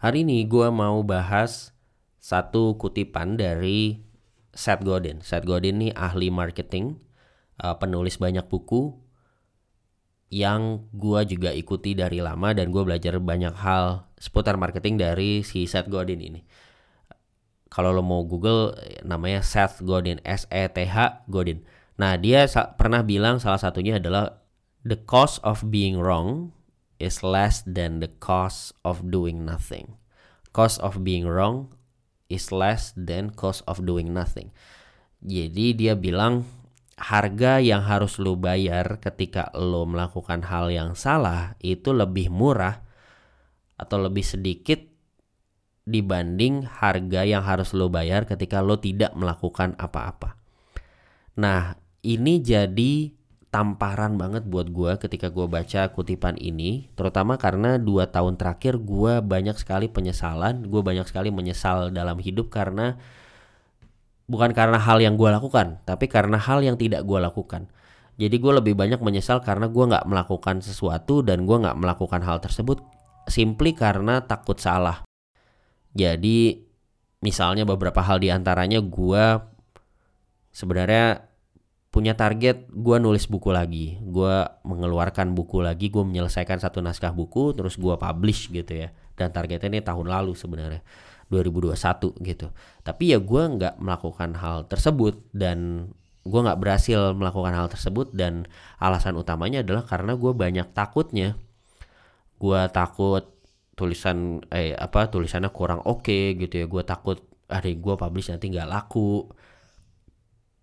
Hari ini gue mau bahas satu kutipan dari Seth Godin. Seth Godin ini ahli marketing, uh, penulis banyak buku yang gue juga ikuti dari lama dan gue belajar banyak hal seputar marketing dari si Seth Godin ini. Kalau lo mau Google namanya Seth Godin, S E T H Godin. Nah dia pernah bilang salah satunya adalah the cost of being wrong is less than the cost of doing nothing. Cost of being wrong is less than cost of doing nothing. Jadi dia bilang harga yang harus lo bayar ketika lo melakukan hal yang salah itu lebih murah atau lebih sedikit dibanding harga yang harus lo bayar ketika lo tidak melakukan apa-apa. Nah, ini jadi tamparan banget buat gue ketika gue baca kutipan ini terutama karena dua tahun terakhir gue banyak sekali penyesalan gue banyak sekali menyesal dalam hidup karena bukan karena hal yang gue lakukan tapi karena hal yang tidak gue lakukan. Jadi gue lebih banyak menyesal karena gue nggak melakukan sesuatu dan gue nggak melakukan hal tersebut simply karena takut salah. Jadi misalnya beberapa hal di antaranya gue sebenarnya punya target gue nulis buku lagi. Gue mengeluarkan buku lagi gue menyelesaikan satu naskah buku terus gue publish gitu ya. Dan targetnya ini tahun lalu sebenarnya 2021 gitu. Tapi ya gue nggak melakukan hal tersebut dan gue nggak berhasil melakukan hal tersebut dan alasan utamanya adalah karena gue banyak takutnya. Gue takut tulisan eh apa tulisannya kurang oke okay, gitu ya. Gue takut hari gue publish nanti nggak laku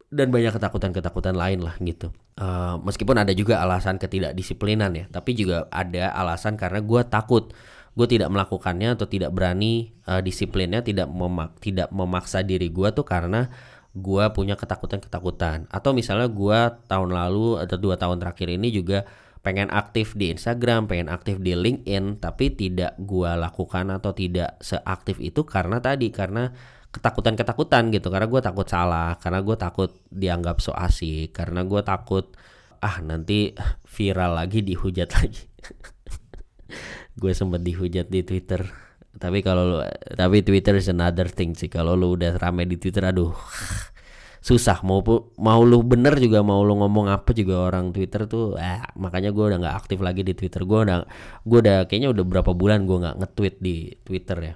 dan banyak ketakutan-ketakutan lain lah gitu. Uh, meskipun ada juga alasan ketidakdisiplinan ya, tapi juga ada alasan karena gue takut gue tidak melakukannya atau tidak berani uh, disiplinnya tidak memak tidak memaksa diri gue tuh karena gue punya ketakutan-ketakutan atau misalnya gue tahun lalu atau dua tahun terakhir ini juga pengen aktif di Instagram, pengen aktif di LinkedIn, tapi tidak gue lakukan atau tidak seaktif itu karena tadi karena ketakutan-ketakutan gitu karena gue takut salah karena gue takut dianggap so asik karena gue takut ah nanti viral lagi dihujat lagi. Gue sempet dihujat di Twitter. Tapi kalau tapi Twitter is another thing sih. Kalau lu udah rame di Twitter aduh susah. Mau mau lu bener juga mau lu ngomong apa juga orang Twitter tuh eh, makanya gue udah nggak aktif lagi di Twitter. Gue udah gue udah kayaknya udah berapa bulan gue nggak nge-tweet di Twitter ya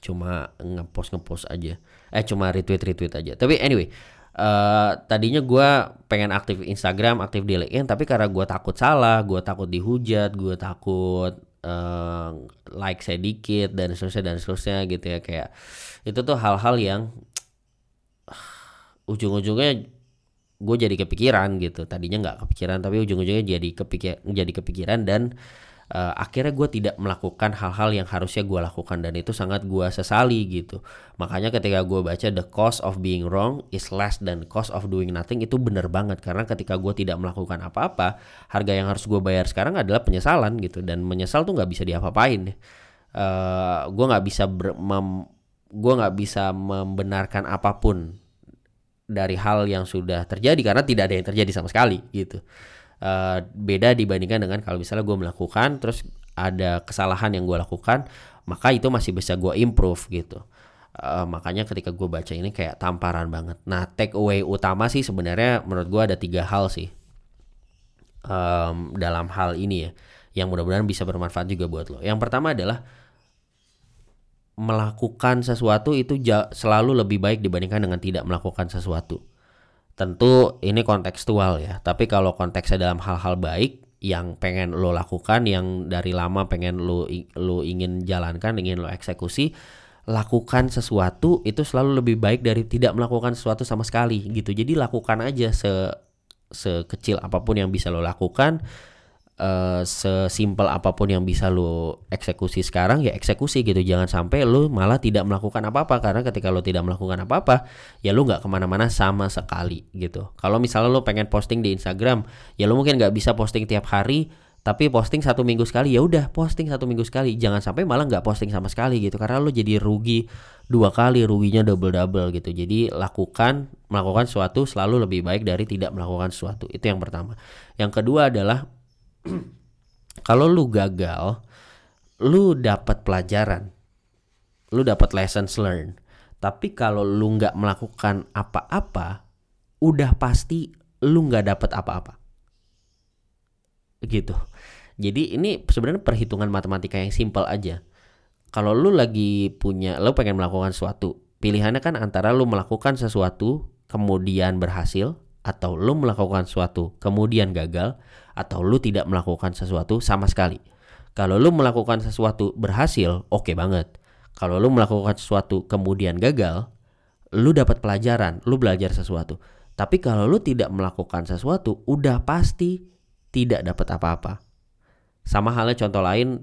cuma ngepost ngepost aja. Eh cuma retweet retweet aja. Tapi anyway uh, tadinya gue pengen aktif Instagram aktif di LinkedIn tapi karena gue takut salah gue takut dihujat gue takut uh, like saya dikit dan seterusnya dan seterusnya gitu ya. Kayak itu tuh hal-hal yang uh, ujung-ujungnya gue jadi kepikiran gitu. Tadinya nggak kepikiran tapi ujung-ujungnya jadi kepikir jadi kepikiran dan uh, akhirnya gue tidak melakukan hal-hal yang harusnya gue lakukan dan itu sangat gue sesali gitu. Makanya ketika gue baca the cost of being wrong is less than cost of doing nothing itu bener banget. Karena ketika gue tidak melakukan apa-apa harga yang harus gue bayar sekarang adalah penyesalan gitu. Dan menyesal tuh nggak bisa diapa-apain. Uh, eh, gue nggak bisa gue nggak bisa membenarkan apa pun dari hal yang sudah terjadi karena tidak ada yang terjadi sama sekali gitu uh, beda dibandingkan dengan kalau misalnya gue melakukan terus ada kesalahan yang gue lakukan maka itu masih bisa gue improve gitu. Uh, makanya ketika gue baca ini kayak tamparan banget. Nah take away utama sih sebenarnya menurut gue ada tiga hal sih um, dalam hal ini ya yang mudah-mudahan bisa bermanfaat juga buat lo. Yang pertama adalah melakukan sesuatu itu selalu lebih baik dibandingkan dengan tidak melakukan sesuatu tentu ini kontekstual ya tapi kalau konteksnya dalam hal-hal baik yang pengen lo lakukan yang dari lama pengen lo lo ingin jalankan ingin lo eksekusi lakukan sesuatu itu selalu lebih baik dari tidak melakukan sesuatu sama sekali gitu. Jadi lakukan aja se sekecil apa pun yang bisa lo lakukan uh, sesimpel apa pun yang bisa lo eksekusi sekarang ya eksekusi gitu. Jangan sampai lo malah tidak melakukan apa-apa. Karena ketika lo tidak melakukan apa-apa ya lo nggak ke mana-mana sama sekali gitu. Kalau misalnya lo pengen posting di Instagram ya lo mungkin nggak bisa posting tiap hari tapi posting satu minggu sekali ya udah posting satu minggu sekali. Jangan sampai malah nggak posting sama sekali gitu karena lo jadi rugi dua kali ruginya double double gitu. Jadi lakukan melakukan sesuatu selalu lebih baik dari tidak melakukan sesuatu. Itu yang pertama. Yang kedua adalah kalau lu gagal lu dapat pelajaran, lu dapat lessons learned. Tapi kalau lu nggak melakukan apa-apa, udah pasti lu nggak dapat apa-apa. Gitu. Jadi ini sebenarnya perhitungan matematika yang simpel aja. Kalau lu lagi punya, lu pengen melakukan sesuatu, pilihannya kan antara lu melakukan sesuatu kemudian berhasil atau lu melakukan sesuatu kemudian gagal atau lu tidak melakukan sesuatu sama sekali. Kalau lu melakukan sesuatu berhasil, oke okay banget. Kalau lu melakukan sesuatu kemudian gagal, lu dapat pelajaran, lu belajar sesuatu. Tapi kalau lu tidak melakukan sesuatu, udah pasti tidak dapat apa-apa. Sama halnya contoh lain,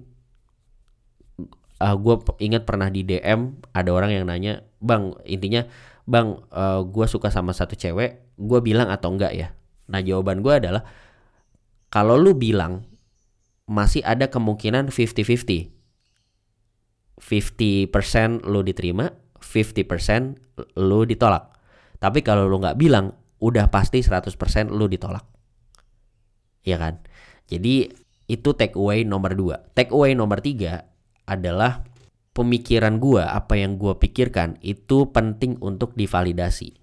uh, gue ingat pernah di DM ada orang yang nanya, bang intinya, bang uh, ah, gue suka sama satu cewek, gue bilang atau enggak ya? Nah jawaban gue adalah, kalau lu bilang masih ada kemungkinan 50-50. 50% lo diterima, 50% lo ditolak. Tapi kalau lo nggak bilang, udah pasti 100% lo ditolak. Ya kan? Jadi itu take away nomor 2. Take away nomor 3 adalah pemikiran gua, apa yang gua pikirkan itu penting untuk divalidasi.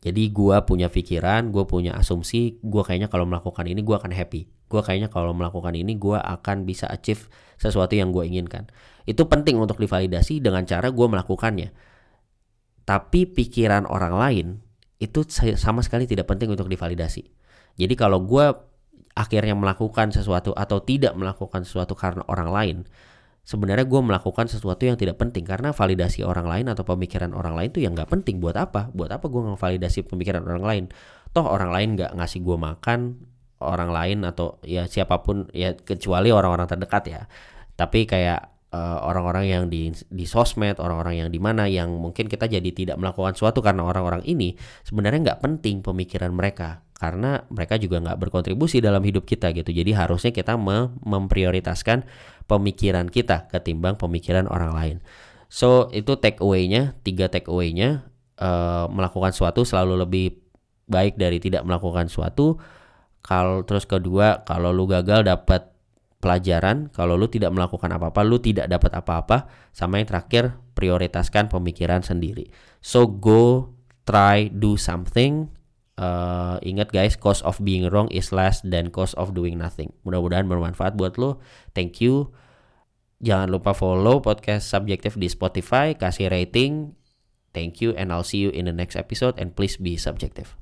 Jadi gua punya pikiran, gua punya asumsi, gua kayaknya kalau melakukan ini gua akan happy. Gua kayaknya kalau melakukan ini gua akan bisa achieve sesuatu yang gua inginkan. Itu penting untuk divalidasi dengan cara gua melakukannya. Tapi pikiran orang lain itu sama sekali tidak penting untuk divalidasi. Jadi kalau gua akhirnya melakukan sesuatu atau tidak melakukan sesuatu karena orang lain, sebenarnya gue melakukan sesuatu yang tidak penting karena validasi orang lain atau pemikiran orang lain tuh yang nggak penting. Buat apa? Buat apa gue ngevalidasi pemikiran orang lain? Toh orang lain nggak ngasih gue makan orang lain atau ya siapa pun ya kecuali orang-orang terdekat ya. Tapi kayak eh, orang-orang uh, yang di di sosmed orang-orang yang di mana yang mungkin kita jadi tidak melakukan sesuatu karena orang-orang ini sebenarnya nggak penting pemikiran mereka karena mereka juga nggak berkontribusi dalam hidup kita gitu. Jadi harusnya kita mem memprioritaskan pemikiran kita ketimbang pemikiran orang lain. So itu take away-nya tiga take away-nya uh, melakukan sesuatu selalu lebih baik dari tidak melakukan sesuatu kalau terus kedua kalau lu gagal dapat pelajaran kalau lu tidak melakukan apa-apa lu tidak dapat apa-apa sama yang terakhir prioritaskan pemikiran sendiri. So go try do something uh, ingat guys cost of being wrong is less than cost of doing nothing. Mudah-mudahan bermanfaat buat lo. Thank you. Jangan lupa follow podcast subjektif di Spotify kasih rating. Thank you and I'll see you in the next episode. And please be subjective